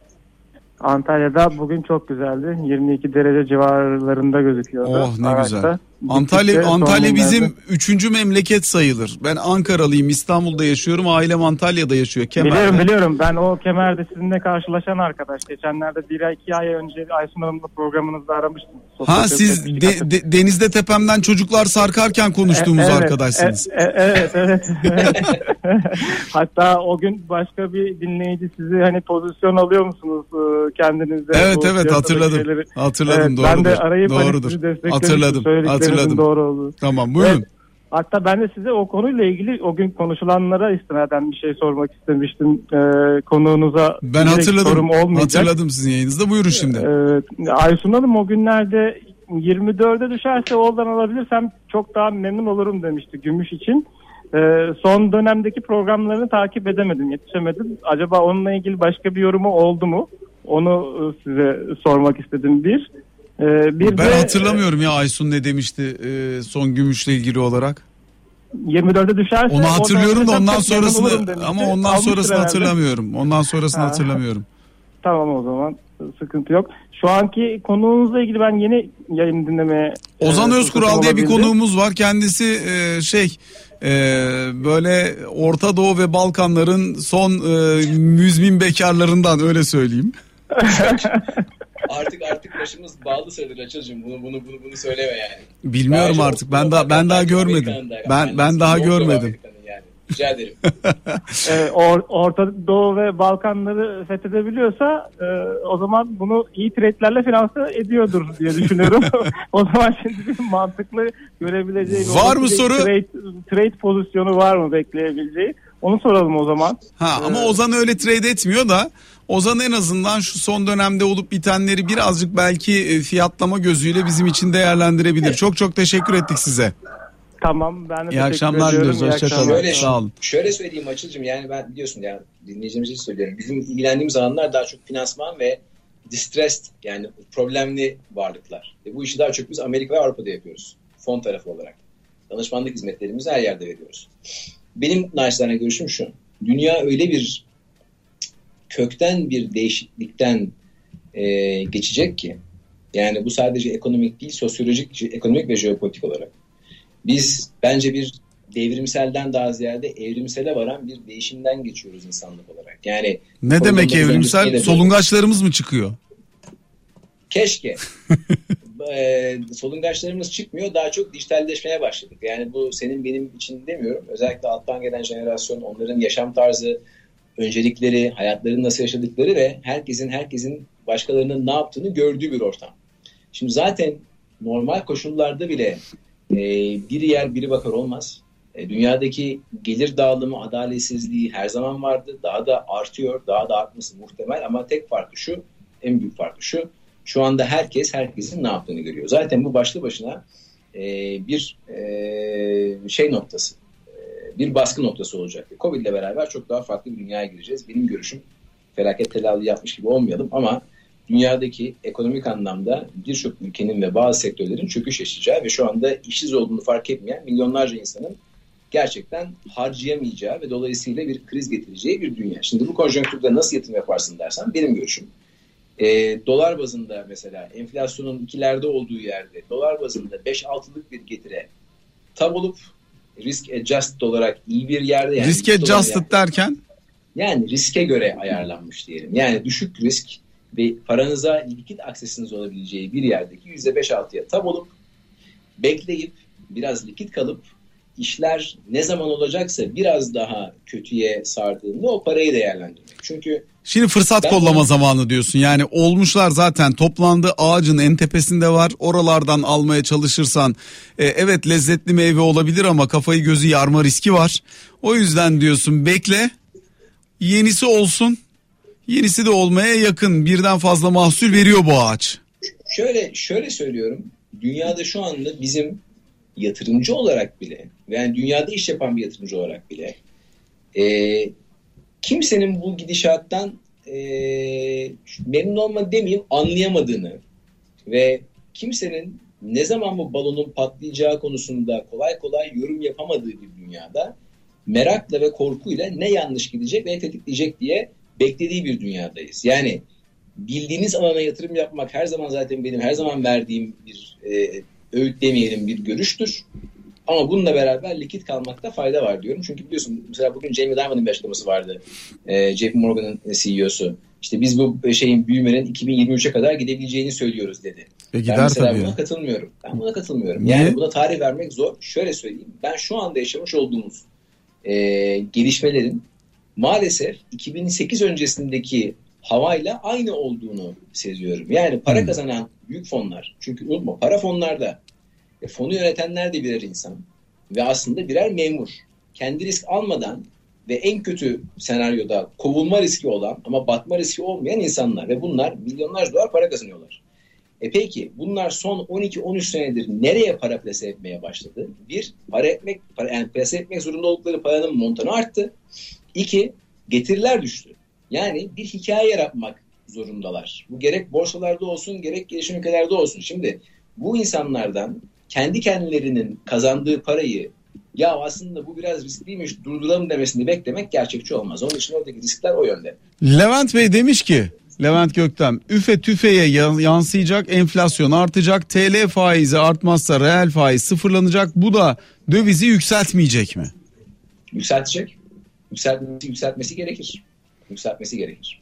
Antalya'da bugün çok güzeldi. 22 derece civarlarında gözüküyordu. Oh ne Araçta. güzel. Antalya Antalya bizim üçüncü memleket sayılır. Ben Ankaralıyım. İstanbul'da yaşıyorum. Ailem Antalya'da yaşıyor. Kemer'de. Biliyorum biliyorum. Ben o kemerde sizinle karşılaşan arkadaş. Geçenlerde bir ay iki ay önce Aysun Hanım'la programınızda aramıştım. Ha Sosyal siz tepkisi de- de- denizde tepemden çocuklar sarkarken konuştuğumuz E- evet, arkadaşsınız. e- e- evet evet. evet. Hatta o gün başka bir dinleyici sizi hani pozisyon alıyor musunuz e, kendinizde? Evet evet hatırladım. şeyleri? Hatırladım Evet, doğrudur. ben de arayıp hani doğrudur. sizi desteklemiştim. Hatırladım. Hatırladım. doğru olduğu. Tamam buyurun. Evet. Hatta ben de size o konuyla ilgili o gün konuşulanlara istinaden bir şey sormak istemiştim. Ee, konuğunuza Ben hatırladım. sorum olmayacak. Hatırladım sizin yayınınızda. Buyurun şimdi. Ee, Aysun Hanım o günlerde 24'e düşerse oradan alabilirsem çok daha memnun olurum demişti gümüş için. Ee, son dönemdeki programlarını takip edemedim, yetişemedim. Acaba onunla ilgili başka bir yorumu oldu mu? Onu e, size sormak istedim bir. Ee, bir ben de, hatırlamıyorum ya Aysun ne demişti e, son gümüşle ilgili olarak. 24'e düşerse Onu hatırlıyorum da ondan sonrasını ama ondan Almıştır sonrasını herhalde. hatırlamıyorum. Ondan sonrasını Ha. hatırlamıyorum. Tamam o zaman sıkıntı yok. Şu anki konuğunuzla ilgili ben yeni yayın dinlemeye Ozan e, Özkural diye bir konuğumuz var. Kendisi e, şey e, böyle Orta Doğu ve Balkanların son e, müzmin bekarlarından öyle söyleyeyim. Artık artık başımız bağlı sayılır Açılcım. Bunu bunu bunu bunu söyleme yani. Bilmiyorum Bence artık. Ben daha ben daha görmedim. Ben yani. ben daha görmedim. Yani. Rica ederim. e, Or- Orta Doğu ve Balkanları fethedebiliyorsa e, o zaman bunu iyi trade'lerle finanse ediyordur diye düşünüyorum. o zaman şimdi bir mantıklı görebileceği Var mı soru? Trade, trade pozisyonu var mı bekleyebileceği? Onu soralım o zaman. Ha ama Ozan öyle trade etmiyor da Ozan en azından şu son dönemde olup bitenleri birazcık belki e, fiyatlama gözüyle bizim için değerlendirebilir. Çok çok teşekkür ettik size. Tamam ben de İyi teşekkür akşamlar ediyorum. diliyoruz, İyi hoşça kalın. akşamlar. Şöyle, Sağ olun. şöyle söyleyeyim Açılcım yani ben biliyorsun ya dinleyicimiz için söylüyorum. Bizim ilgilendiğimiz alanlar daha çok finansman ve distressed yani problemli varlıklar. Ve bu işi daha çok biz Amerika ve Avrupa'da yapıyoruz. Fon tarafı olarak. Danışmanlık hizmetlerimizi her yerde veriyoruz. Benim naçizane görüşüm şu. Dünya öyle bir kökten bir değişiklikten e, geçecek ki yani bu sadece ekonomik değil sosyolojik, ekonomik ve jeopolitik olarak. Biz bence bir devrimselden daha ziyade evrimsele varan bir değişimden geçiyoruz insanlık olarak. Yani Ne demek evrimsel? Solungaçlarımız mı çıkıyor? keşke e, solungaçlarımız çıkmıyor daha çok dijitalleşmeye başladık. Yani bu senin benim için demiyorum. Özellikle alttan gelen jenerasyon onların yaşam tarzı, öncelikleri, hayatlarını nasıl yaşadıkları ve herkesin herkesin başkalarının ne yaptığını gördüğü bir ortam. Şimdi zaten normal koşullarda bile e, biri yer biri bakar olmaz. E, dünyadaki gelir dağılımı, adaletsizliği her zaman vardı. Daha da artıyor, daha da artması muhtemel ama tek farkı şu, en büyük farkı şu. Şu anda herkes herkesin ne yaptığını görüyor. Zaten bu başlı başına e, bir e, şey noktası, e, bir baskı noktası olacak. Covid ile beraber çok daha farklı bir dünyaya gireceğiz. Benim görüşüm felaket telavi yapmış gibi olmayalım ama dünyadaki ekonomik anlamda birçok ülkenin ve bazı sektörlerin çöküş yaşayacağı ve şu anda işsiz olduğunu fark etmeyen milyonlarca insanın gerçekten harcayamayacağı ve dolayısıyla bir kriz getireceği bir dünya. Şimdi bu konjonktürde nasıl yatırım yaparsın dersen benim görüşüm. E, dolar bazında mesela enflasyonun ikilerde olduğu yerde dolar bazında 5-6'lık bir getire tab olup risk adjusted olarak iyi bir yerde yani Risk adjusted derken yani riske göre ayarlanmış diyelim. Yani düşük risk ve paranıza likit aksesiniz olabileceği bir yerdeki %5-6'ya tab olup bekleyip biraz likit kalıp işler ne zaman olacaksa biraz daha kötüye sardığında o parayı değerlendirmek. Çünkü Şimdi fırsat Ben- kollama zamanı diyorsun. Yani olmuşlar zaten toplandı ağacın en tepesinde var. Oralardan almaya çalışırsan e, evet lezzetli meyve olabilir ama kafayı gözü yarma riski var. O yüzden diyorsun bekle yenisi olsun. Yenisi de olmaya yakın birden fazla mahsul veriyor bu ağaç. şöyle şöyle söylüyorum. Dünyada şu anda bizim yatırımcı olarak bile yani dünyada iş yapan bir yatırımcı olarak bile e, kimsenin bu gidişattan e, memnun olma demeyeyim anlayamadığını ve kimsenin ne zaman bu balonun patlayacağı konusunda kolay kolay yorum yapamadığı bir dünyada merakla ve korkuyla ne yanlış gidecek ne tetikleyecek diye beklediği bir dünyadayız. Yani bildiğiniz alana yatırım yapmak her zaman zaten benim her zaman verdiğim bir e, öğüt demeyelim bir görüştür. Ama bununla beraber likit kalmakta fayda var diyorum. Çünkü biliyorsun mesela bugün Jamie Dimon'ın bir açıklaması vardı. E, JP Morgan'ın CEO'su. İşte biz bu şeyin büyümenin 2023'e kadar gidebileceğini söylüyoruz dedi. E Ben gider mesela tabii. buna katılmıyorum. Ben buna katılmıyorum. Niye? Yani buna tarih vermek zor. Şöyle söyleyeyim. Ben şu anda yaşamış olduğumuz e, gelişmelerin maalesef 2008 öncesindeki havayla aynı olduğunu seziyorum. Yani para Hmm. kazanan büyük fonlar. Çünkü unutma para fonlarda e, fonu yönetenler de birer insan ve aslında birer memur. Kendi risk almadan ve en kötü senaryoda kovulma riski olan ama batma riski olmayan insanlar ve bunlar milyonlarca dolar para kazanıyorlar. E peki bunlar son 12-13 senedir nereye para plase etmeye başladı? Bir, para etmek, para, yani plase etmek zorunda oldukları paranın montanı arttı. İki, getiriler düştü. Yani bir hikaye yaratmak zorundalar. Bu gerek borsalarda olsun gerek gelişim ülkelerde olsun. Şimdi bu insanlardan kendi kendilerinin kazandığı parayı ya aslında bu biraz riskliymiş durduralım demesini beklemek gerçekçi olmaz. Onun için oradaki riskler o yönde. Levent Bey demiş ki Levent Göktem üfe tüfeğe ya- yansıyacak enflasyon artacak TL faizi artmazsa reel faiz sıfırlanacak bu da dövizi yükseltmeyecek mi? Yükseltecek. Yükseltmesi, yükseltmesi gerekir. Yükseltmesi gerekir.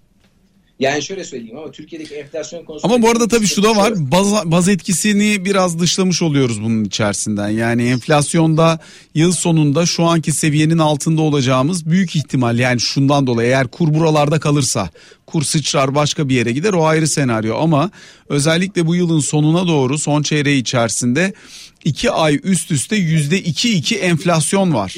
Yani şöyle söyleyeyim ama Türkiye'deki enflasyon konusu... Ama bu arada tabii şu da var baz, baz etkisini biraz dışlamış oluyoruz bunun içerisinden. Yani enflasyonda yıl sonunda şu anki seviyenin altında olacağımız büyük ihtimal yani şundan dolayı eğer kur buralarda kalırsa kur sıçrar başka bir yere gider o ayrı senaryo ama özellikle bu yılın sonuna doğru son çeyreği içerisinde 2 ay üst üste %2-2 enflasyon var.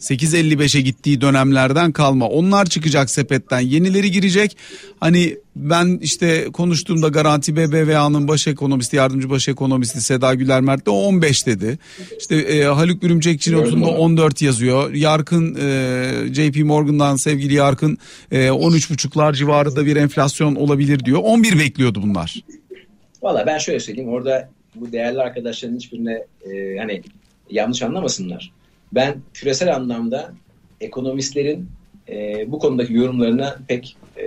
8.55'e gittiği dönemlerden kalma. Onlar çıkacak sepetten yenileri girecek. Hani ben işte konuştuğumda Garanti BBVA'nın baş ekonomisti, yardımcı baş ekonomisti Seda Güler Mert de 15 dedi. İşte e, Haluk Gördüm notunda onu. 14 yazıyor. Yarkın e, JP Morgan'dan sevgili Yarkın e, 13,5'lar civarında bir enflasyon olabilir diyor. 11 bekliyordu bunlar. Valla ben şöyle söyleyeyim orada bu değerli arkadaşların hiçbirine e, hani yanlış anlamasınlar. Ben küresel anlamda ekonomistlerin e, bu konudaki yorumlarına pek e,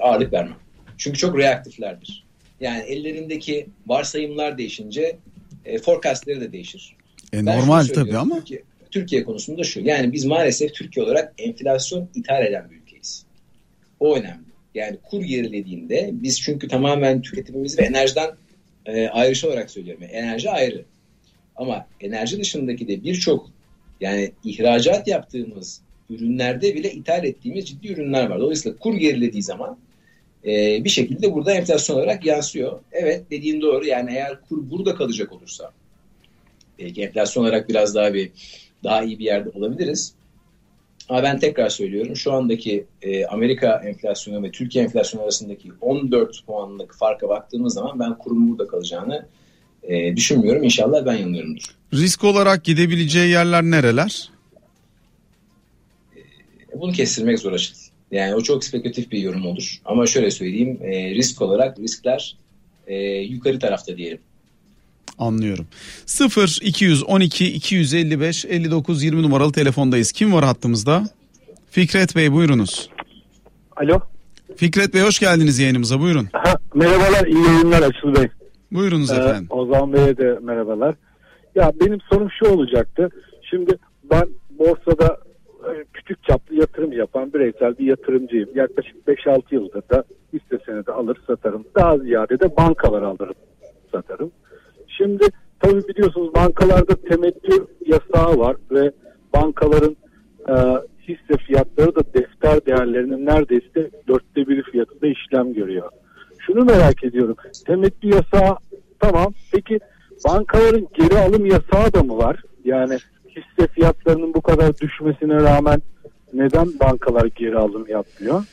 ağırlık vermem. Çünkü çok reaktiflerdir. Yani ellerindeki varsayımlar değişince e, forecastleri de değişir. E, Ben normal tabii ama Türkiye, Türkiye konusunda şu. Yani biz maalesef Türkiye olarak enflasyon ithal eden bir ülkeyiz. O önemli. Yani kur gerilediğinde biz çünkü tamamen tüketimimiz ve enerjiden e, ayrışa olarak söylüyorum. Yani enerji ayrı. Ama enerji dışındaki de birçok yani ihracat yaptığımız ürünlerde bile ithal ettiğimiz ciddi ürünler var. Dolayısıyla kur gerilediği zaman e, bir şekilde burada enflasyon olarak yansıyor. Evet dediğin doğru. Yani eğer kur burada kalacak olursa belki enflasyon olarak biraz daha bir daha iyi bir yerde olabiliriz. Ama ben tekrar söylüyorum şu andaki e, Amerika enflasyonu ve Türkiye enflasyonu arasındaki 14 puanlık farka baktığımız zaman ben kurun burada kalacağını e, düşünmüyorum. İnşallah ben yanılıyorumdur. risk olarak gidebileceği yerler nereler? Bunu kestirmek zor açık. Yani o çok spekülatif bir yorum olur. Ama şöyle söyleyeyim e, risk olarak riskler e, yukarı tarafta diyelim. Anlıyorum. 0 212 255 59 20 numaralı telefondayız. Kim var hattımızda? Fikret Bey buyurunuz. Alo. Fikret Bey hoş geldiniz yayınımıza buyurun. Ha, merhabalar, iyi yayınlar Açıl Bey. Buyurunuz Ee, efendim. Ozan Bey'e de merhabalar. Ya benim sorum şu olacaktı. Şimdi ben borsada e, küçük çaplı yatırım yapan bireysel bir yatırımcıyım. Yaklaşık 5-6 yıldır da hisse senedi alır satarım. Daha ziyade de bankalar alırım satarım. Şimdi tabii biliyorsunuz bankalarda temettü yasağı var ve bankaların e, hisse fiyatları da defter değerlerinin neredeyse dörtte biri fiyatında işlem görüyor. Şunu merak ediyorum. Temettü yasağı tamam. Peki bankaların geri alım yasağı da mı var? Yani hisse fiyatlarının bu kadar düşmesine rağmen neden bankalar geri alım yapmıyor?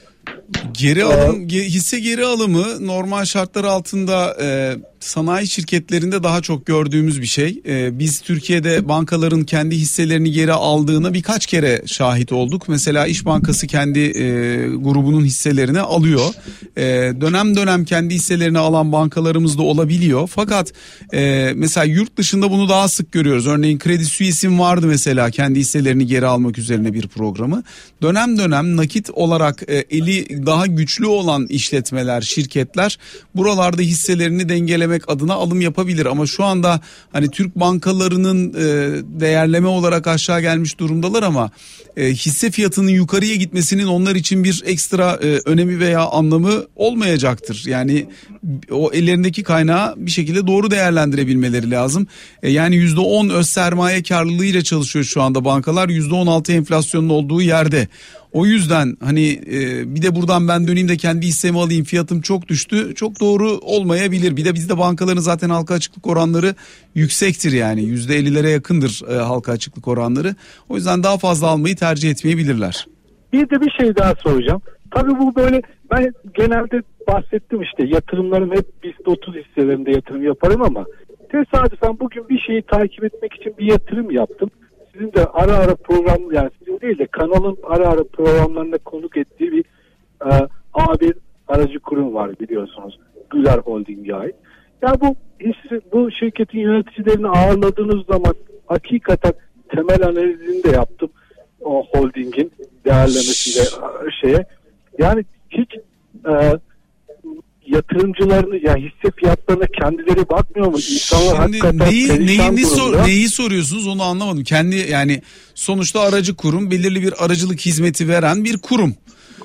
Geri alım ge- hisse geri alımı normal şartlar altında e, sanayi şirketlerinde daha çok gördüğümüz bir şey. E, biz Türkiye'de bankaların kendi hisselerini geri aldığına birkaç kere şahit olduk. Mesela İş Bankası kendi e, grubunun hisselerini alıyor. E, dönem dönem kendi hisselerini alan bankalarımız da olabiliyor. Fakat e, mesela yurt dışında bunu daha sık görüyoruz. Örneğin Kredi Suisse'in vardı mesela kendi hisselerini geri almak üzerine bir programı. Dönem dönem nakit olarak e, eli daha güçlü olan işletmeler, şirketler buralarda hisselerini dengelemek adına alım yapabilir. Ama şu anda hani Türk bankalarının e, değerleme olarak aşağı gelmiş durumdalar ama e, hisse fiyatının yukarıya gitmesinin onlar için bir ekstra e, önemi veya anlamı olmayacaktır. Yani o ellerindeki kaynağı bir şekilde doğru değerlendirebilmeleri lazım. E, yani %10 öz sermaye karlılığıyla çalışıyor şu anda bankalar. %16 enflasyonun olduğu yerde. O yüzden hani e, bir de buradan ben döneyim de kendi hissemi alayım fiyatım çok düştü. Çok doğru olmayabilir. Bir de bizde bankaların zaten halka açıklık oranları yüksektir yani. %50'lere yakındır e, halka açıklık oranları. O yüzden daha fazla almayı tercih etmeyebilirler. Bir de bir şey daha soracağım. Tabii bu böyle ben genelde bahsettim işte yatırımlarım hep BIST 30 hisselerinde yatırım yaparım ama tesadüfen bugün bir şeyi takip etmek için bir yatırım yaptım. Sizin de ara ara program yani sizin değil de kanalın ara ara programlarında konuk ettiği bir e, A1 aracı kurum var biliyorsunuz. Güler Holding'e ait. Ya bu hisse, bu şirketin yöneticilerini ağırladığınız zaman hakikaten temel analizini de yaptım o holdingin değerlemesiyle e, şeye. Yani hiç e, yatırımcılarını yani hisse fiyatlarına kendileri bakmıyor mu? İnsanlar Şimdi hakikaten neyi, neyini, sor, neyi soruyorsunuz onu anlamadım. Kendi yani sonuçta aracı kurum belirli bir aracılık hizmeti veren bir kurum.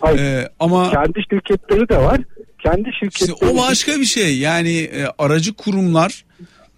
Hayır, Ee, ama kendi şirketleri de var. Kendi işte şirketleri o başka bir şey. Yani e, aracı kurumlar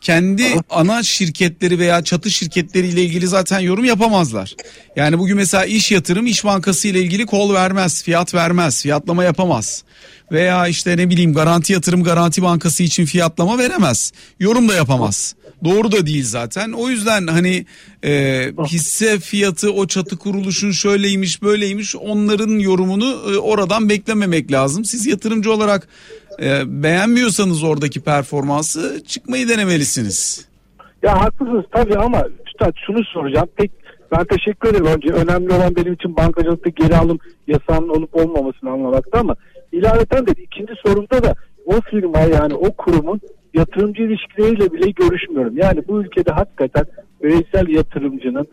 kendi ana şirketleri veya çatı şirketleriyle ilgili zaten yorum yapamazlar. Yani bugün mesela iş yatırım iş bankası ile ilgili kol vermez, fiyat vermez, fiyatlama yapamaz. Veya işte ne bileyim garanti yatırım garanti bankası için fiyatlama veremez. Yorum da yapamaz. Doğru da değil zaten. O yüzden hani e, hisse fiyatı o çatı kuruluşun şöyleymiş böyleymiş onların yorumunu e, oradan beklememek lazım. Siz yatırımcı olarak e, beğenmiyorsanız oradaki performansı çıkmayı denemelisiniz. Ya haklısınız tabii ama üstad şunu soracağım. Pek ben teşekkür ederim önce. Önemli olan benim için bankacılıkta geri alım yasağının olup olmamasını anlamakta ama ilaveten de ikinci sorumda da o firma yani o kurumun yatırımcı ilişkileriyle bile görüşmüyorum. Yani bu ülkede hakikaten bireysel yatırımcının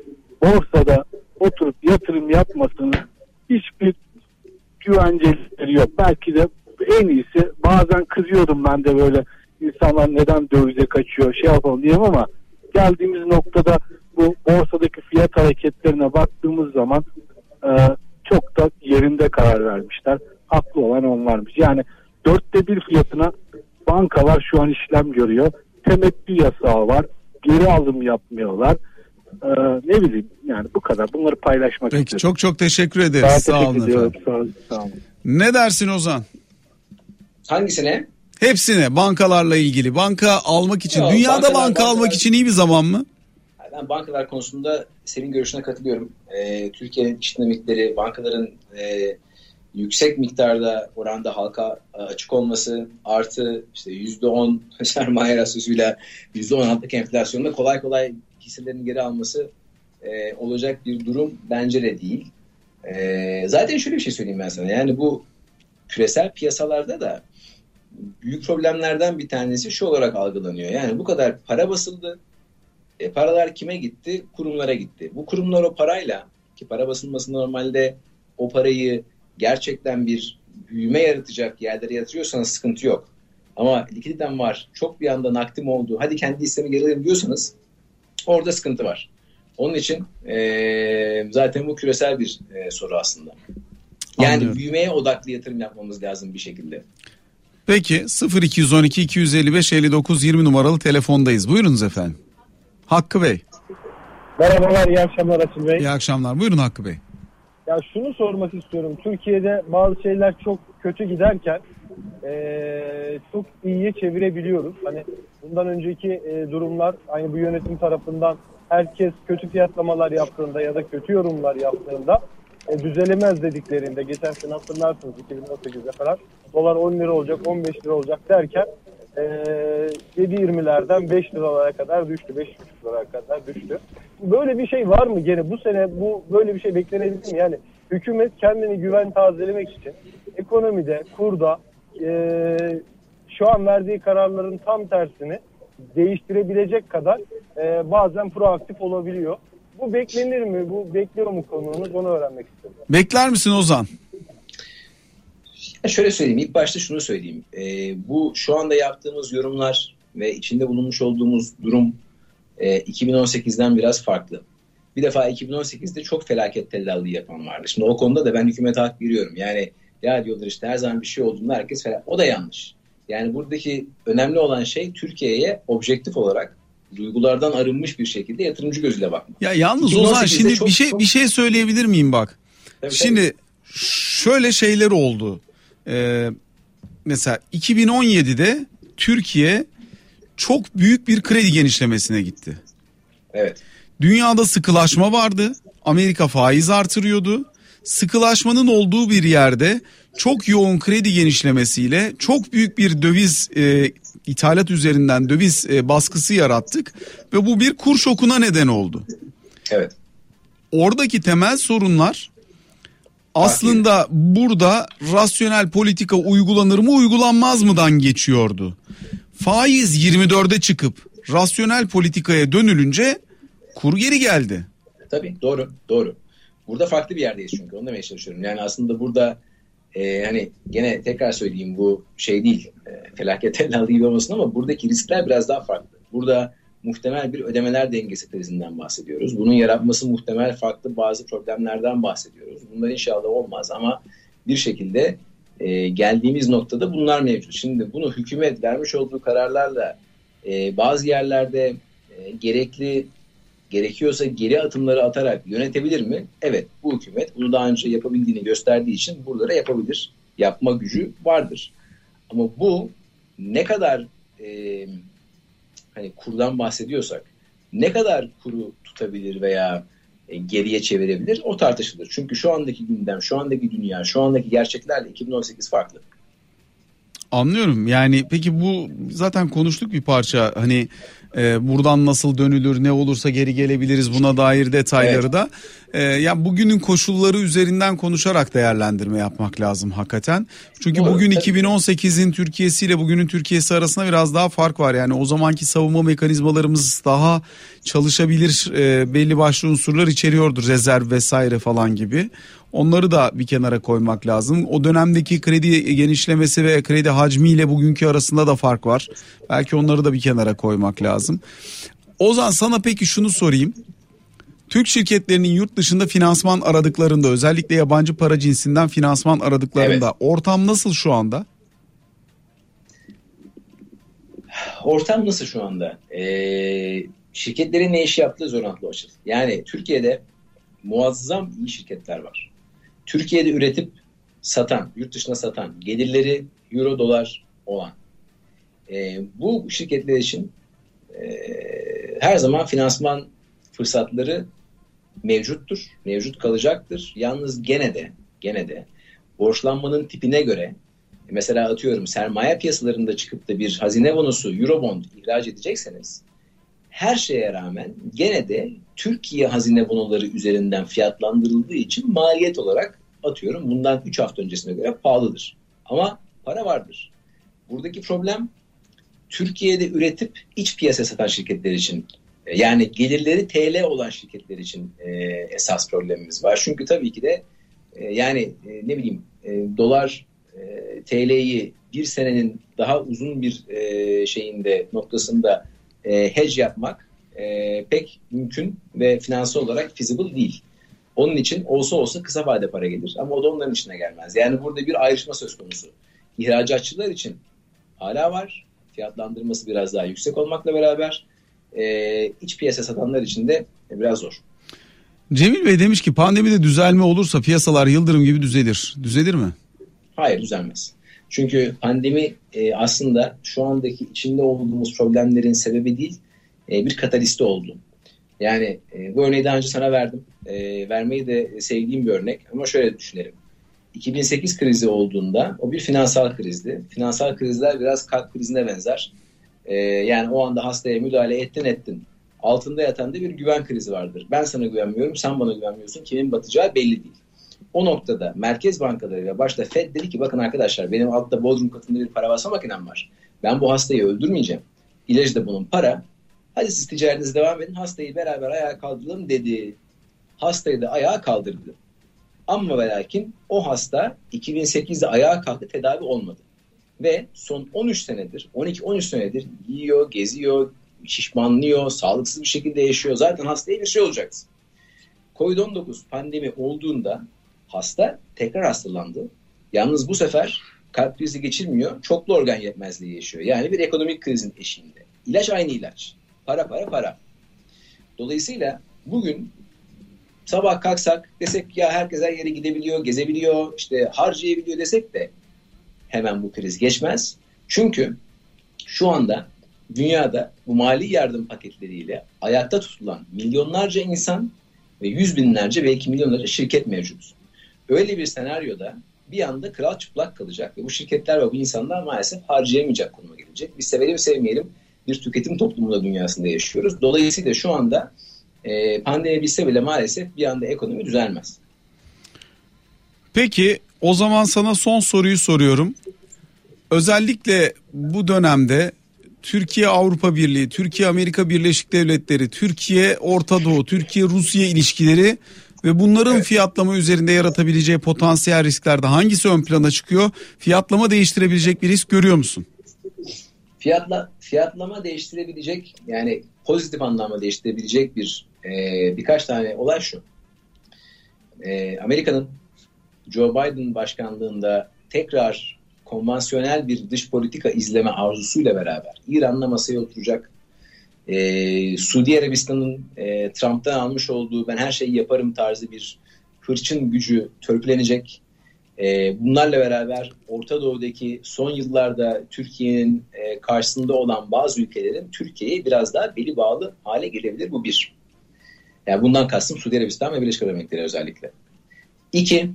borsada oturup yatırım yapmasının hiçbir güvenceleri yok. Belki de en iyisi bazen kızıyordum ben de böyle insanlar neden dövize kaçıyor şey yapalım diyeyim ama geldiğimiz noktada bu borsadaki fiyat hareketlerine baktığımız zaman e, çok da yerinde karar vermişler. Haklı olan onlarmış. Yani dörtte bir fiyatına bankalar şu an işlem görüyor. Temettü yasağı var. Geri alım yapmıyorlar. E, ne bileyim yani bu kadar. Bunları paylaşmak Peki istedim. çok çok teşekkür ederiz. Sağ teşekkür olun ediyorum. efendim. Sağ olun. Sağ olun. Ne dersin Ozan? Hangisine? Hepsine bankalarla ilgili. Banka almak için. Yok, dünyada bankalar- banka almak bankalar- için iyi bir zaman mı? Ben bankalar konusunda senin görüşüne katılıyorum. Ee, Türkiye'nin iş dinamikleri, bankaların e, yüksek miktarda oranda halka e, açık olması artı işte %10 sermaye rasyosuyla %16'lık enflasyonda kolay kolay hisselerini geri alması e, olacak bir durum bence de değil. E, zaten şöyle bir şey söyleyeyim ben sana. Yani bu küresel piyasalarda da büyük problemlerden bir tanesi şu olarak algılanıyor. Yani bu kadar para basıldı. E, paralar kime gitti? Kurumlara gitti. Bu kurumlar o parayla ki para basılması normalde o parayı gerçekten bir büyüme yaratacak yerlere yatırıyorsanız sıkıntı yok. Ama likiditem var, çok bir anda nakdim oldu, hadi kendi hissemi geri alayım diyorsanız orada sıkıntı var. Onun için e, zaten bu küresel bir e, soru aslında. Yani Anlıyorum. büyümeye odaklı yatırım yapmamız lazım bir şekilde. Peki 0212 255 59 20 numaralı telefondayız. Buyurunuz efendim. Hakkı Bey. Merhabalar, iyi akşamlar Atıl Bey. İyi akşamlar. Buyurun Hakkı Bey. Ya şunu sormak istiyorum. Türkiye'de bazı şeyler çok kötü giderken eee, çok iyiye çevirebiliyoruz. Hani bundan önceki eee, durumlar aynı bu yönetim tarafından herkes kötü fiyatlamalar yaptığında ya da kötü yorumlar yaptığında e, düzelemez dediklerinde geçen sene hatırlarsınız 2018'de falan dolar 10 lira olacak 15 lira olacak derken e, 7.20'lerden 5 liralara kadar düştü 5,5 liralara kadar düştü. Böyle bir şey var mı gene bu sene bu böyle bir şey beklenebilir mi? Yani hükümet kendini güven tazelemek için ekonomide kurda e, şu an verdiği kararların tam tersini değiştirebilecek kadar e, bazen proaktif olabiliyor. Bu beklenir mi? Bu bekliyor mu konuğunuz? Onu öğrenmek istedim. Bekler misin Ozan? Ya şöyle söyleyeyim. ilk başta şunu söyleyeyim. Ee, bu şu anda yaptığımız yorumlar ve içinde bulunmuş olduğumuz durum e, 2018'den biraz farklı. Bir defa 2018'de çok felaket tellallığı yapan vardı. Şimdi o konuda da ben hükümete hak veriyorum. Yani ya diyorlar işte her zaman bir şey olduğunda herkes felak. O da yanlış. Yani buradaki önemli olan şey Türkiye'ye objektif olarak duygulardan arınmış bir şekilde yatırımcı gözüyle bakmak. Ya yalnız 2018'de Ozan şimdi çok- bir şey çok- bir şey söyleyebilir miyim bak? Tabii, Şimdi şöyle şeyler oldu. Ee, mesela 2017'de Türkiye çok büyük bir kredi genişlemesine gitti. Evet. Dünyada sıkılaşma vardı. Amerika faiz artırıyordu. Sıkılaşmanın olduğu bir yerde çok yoğun kredi genişlemesiyle çok büyük bir döviz e, ithalat üzerinden döviz e, baskısı yarattık ve bu bir kur şokuna neden oldu. Evet. Oradaki temel sorunlar aslında burada rasyonel politika uygulanır mı uygulanmaz mıdan geçiyordu. Faiz 24'e çıkıp rasyonel politikaya dönülünce kur geri geldi. Tabii doğru doğru. Burada farklı bir yerdeyiz çünkü onu demeye çalışıyorum. Yani aslında burada e, hani gene tekrar söyleyeyim bu şey değil e, felaket tellallığı gibi olmasın ama buradaki riskler biraz daha farklı. Burada muhtemel bir ödemeler dengesi krizinden bahsediyoruz. Bunun yaratması muhtemel farklı bazı problemlerden bahsediyoruz. Bunlar inşallah olmaz ama bir şekilde e, geldiğimiz noktada bunlar mevcut. Şimdi bunu hükümet vermiş olduğu kararlarla e, bazı yerlerde e, gerekli gerekiyorsa geri atımları atarak yönetebilir mi? Evet bu hükümet bunu daha önce yapabildiğini gösterdiği için buralara yapabilir. Yapma gücü vardır. Ama bu ne kadar e, hani kurdan bahsediyorsak ne kadar kuru tutabilir veya e, geriye çevirebilir o tartışılır. Çünkü şu andaki gündem, şu andaki dünya, şu andaki gerçeklerle 2018 farklı. Anlıyorum. Yani peki bu zaten konuştuk bir parça. Hani e, buradan nasıl dönülür, ne olursa geri gelebiliriz buna dair detayları Evet. da. E, ya bugünün koşulları üzerinden konuşarak değerlendirme yapmak lazım hakikaten. Çünkü Doğru, bugün tabii. 2018'in Türkiye'si ile bugünün Türkiye'si arasında biraz daha fark var. Yani o zamanki savunma mekanizmalarımız daha çalışabilir e, belli başlı unsurlar içeriyordur. Rezerv vesaire falan gibi. Onları da bir kenara koymak lazım. O dönemdeki kredi genişlemesi ve kredi hacmiyle bugünkü arasında da fark var. Belki onları da bir kenara koymak lazım. Ozan sana peki şunu sorayım. Türk şirketlerinin yurt dışında finansman aradıklarında özellikle yabancı para cinsinden finansman aradıklarında ortam nasıl şu anda? Ortam nasıl şu anda? Ee, şirketlerin ne iş yaptığı zor antlı açıl. Yani Türkiye'de muazzam iyi şirketler var. Türkiye'de üretip satan, yurt dışına satan, gelirleri euro dolar olan. Ee, bu şirketler için e, her zaman finansman fırsatları mevcuttur, mevcut kalacaktır. Yalnız gene de, gene de borçlanmanın tipine göre mesela atıyorum sermaye piyasalarında çıkıp da bir hazine bonosu, eurobond ihraç edecekseniz her şeye rağmen gene de Türkiye hazine bonoları üzerinden fiyatlandırıldığı için maliyet olarak atıyorum bundan 3 hafta öncesine göre pahalıdır. Ama para vardır. Buradaki problem Türkiye'de üretip iç piyasa satan şirketler için e, yani gelirleri TL olan şirketler için e, esas problemimiz var. Çünkü tabii ki de e, yani e, ne bileyim e, dolar e, TL'yi bir senenin daha uzun bir e, şeyinde noktasında e, hedge yapmak e, pek mümkün ve finansal olarak feasible değil. Onun için olsa olsa kısa vade para gelir ama o da onların içine gelmez. Yani burada bir ayrışma söz konusu. İhracatçılar için hala var. Fiyatlandırması biraz daha yüksek olmakla beraber e, iç piyasa satanlar için de biraz zor. Cemil Bey demiş ki pandemide düzelme olursa piyasalar yıldırım gibi düzelir. Düzelir mi? Hayır düzelmez. Çünkü pandemi e, aslında şu andaki içinde olduğumuz problemlerin sebebi değil e, bir katalisti oldu. Yani e, bu örneği daha önce sana verdim. E, vermeyi de sevdiğim bir örnek ama şöyle düşünelim. 2008 krizi olduğunda o bir finansal krizdi. Finansal krizler biraz kalp krizine benzer. E, yani o anda hastaya müdahale ettin ettin. Altında yatan da bir güven krizi vardır. Ben sana güvenmiyorum, sen bana güvenmiyorsun. Kimin batacağı belli değil. O noktada merkez bankaları ve başta Fed dedi ki bakın arkadaşlar benim altta Bodrum katında bir para basa makinem var. Ben bu hastayı öldürmeyeceğim. İlacı da bunun para. Hadi siz ticaretinize devam edin hastayı beraber ayağa kaldıralım dedi. Hastayı da ayağa kaldırdı. Ama ve lakin o hasta 2008'de ayağa kalktı tedavi olmadı. Ve son 13 senedir, 12-13 senedir yiyor, geziyor, şişmanlıyor, sağlıksız bir şekilde yaşıyor. Zaten hastaya bir şey olacaktı. Covid-19 pandemi olduğunda hasta tekrar hastalandı. Yalnız bu sefer kalp krizi geçirmiyor, çoklu organ yetmezliği yaşıyor. Yani bir ekonomik krizin eşiğinde. İlaç aynı ilaç. Para para para. Dolayısıyla bugün sabah kalksak desek ya herkes her yere gidebiliyor, gezebiliyor, işte harcayabiliyor desek de hemen bu kriz geçmez. Çünkü şu anda dünyada bu mali yardım paketleriyle ayakta tutulan milyonlarca insan ve yüz binlerce belki milyonlarca şirket mevcut. Öyle bir senaryoda bir anda kral çıplak kalacak ve bu şirketler ve bu insanlar maalesef harcayamayacak konuma gelecek. Biz sevelim sevmeyelim bir tüketim toplumunda dünyasında yaşıyoruz. Dolayısıyla şu anda e, pandemi bitse bile maalesef bir anda ekonomi düzelmez. Peki o zaman sana son soruyu soruyorum. Özellikle bu dönemde Türkiye Avrupa Birliği, Türkiye Amerika Birleşik Devletleri, Türkiye Orta Doğu, Türkiye Rusya ilişkileri ve bunların evet. fiyatlama üzerinde yaratabileceği potansiyel risklerde hangisi ön plana çıkıyor? Fiyatlama değiştirebilecek bir risk görüyor musun? Fiyatla fiyatlama değiştirebilecek yani pozitif anlamda değiştirebilecek bir e, birkaç tane olay şu. E, Amerika'nın Joe Biden başkanlığında tekrar konvansiyonel bir dış politika izleme arzusuyla beraber İran'la masaya oturacak. E, Suudi Arabistan'ın e, Trump'tan almış olduğu ben her şeyi yaparım tarzı bir hırçın gücü törpülenecek. E, bunlarla beraber Orta Doğu'daki son yıllarda Türkiye'nin e, karşısında olan bazı ülkelerin Türkiye'ye biraz daha beli bağlı hale gelebilir. Bu bir. Yani bundan kastım Suudi Arabistan ve Birleşik Arap Emirlikleri özellikle. İki,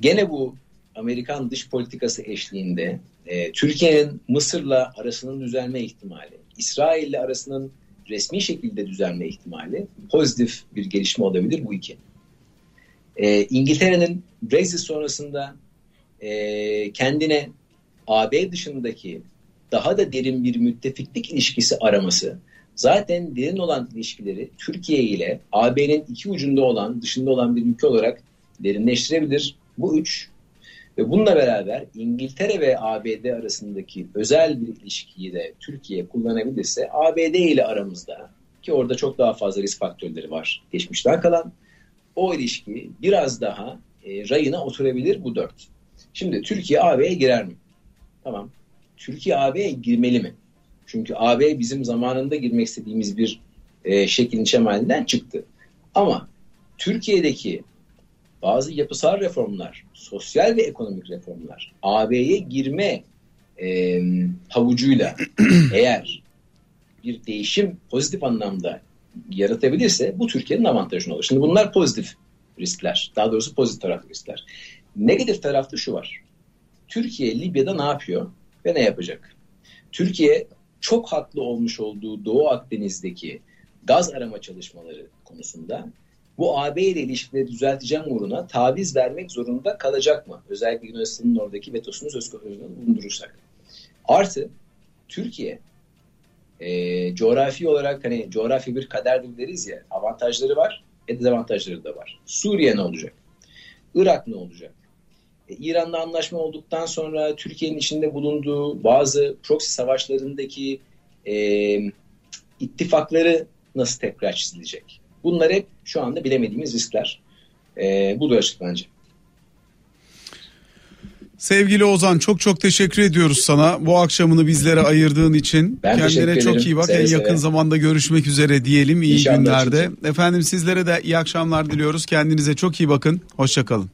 gene bu Amerikan dış politikası eşliğinde e, Türkiye'nin Mısır'la arasının düzelme ihtimali, İsrail'le arasının resmi şekilde düzelme ihtimali pozitif bir gelişme olabilir bu iki. E, İngiltere'nin Brexit sonrasında e, kendine AB dışındaki daha da derin bir müttefiklik ilişkisi araması zaten derin olan ilişkileri Türkiye ile AB'nin iki ucunda olan, dışında olan bir ülke olarak derinleştirebilir. Bu üç. Ve bununla beraber İngiltere ve ABD arasındaki özel bir ilişkiyi de Türkiye kullanabilirse ABD ile aramızda ki orada çok daha fazla risk faktörleri var geçmişten kalan o ilişki biraz daha e, rayına oturabilir bu dört. Şimdi Türkiye AB'ye girer mi? Tamam. Türkiye AB'ye girmeli mi? Çünkü AB bizim zamanında girmek istediğimiz bir e, şeklin şemalinden çıktı. Ama Türkiye'deki bazı yapısal reformlar, sosyal ve ekonomik reformlar AB'ye girme e, havucuyla eğer bir değişim pozitif anlamda yaratabilirse bu Türkiye'nin avantajını olur. Şimdi bunlar pozitif riskler. Daha doğrusu pozitif taraflı riskler. Negatif tarafta şu var. Türkiye Libya'da ne yapıyor ve ne yapacak? Türkiye çok haklı olmuş olduğu Doğu Akdeniz'deki gaz arama çalışmaları konusunda bu AB ile ilişkileri düzelteceğim uğruna taviz vermek zorunda kalacak mı? Özellikle Yunanistan'ın oradaki vetosunu söz konusu bulundurursak. Artı Türkiye e, coğrafi olarak hani coğrafi bir kaderdir deriz ya avantajları var e dezavantajları da var. Suriye ne olacak? Irak ne olacak? E, İran'la anlaşma olduktan sonra Türkiye'nin içinde bulunduğu bazı proxy savaşlarındaki e, ittifakları nasıl tekrar çizilecek? Bunlar hep şu anda bilemediğimiz riskler. E, bu da açık bence. Sevgili Ozan çok çok teşekkür ediyoruz sana bu akşamını bizlere ayırdığın için. Ben Kendine çok iyi bak. Seve en seve. yakın zamanda görüşmek üzere diyelim. İyi İnşallah günlerde. çocuğum. Efendim sizlere de iyi akşamlar diliyoruz. Kendinize çok iyi bakın. Hoşçakalın.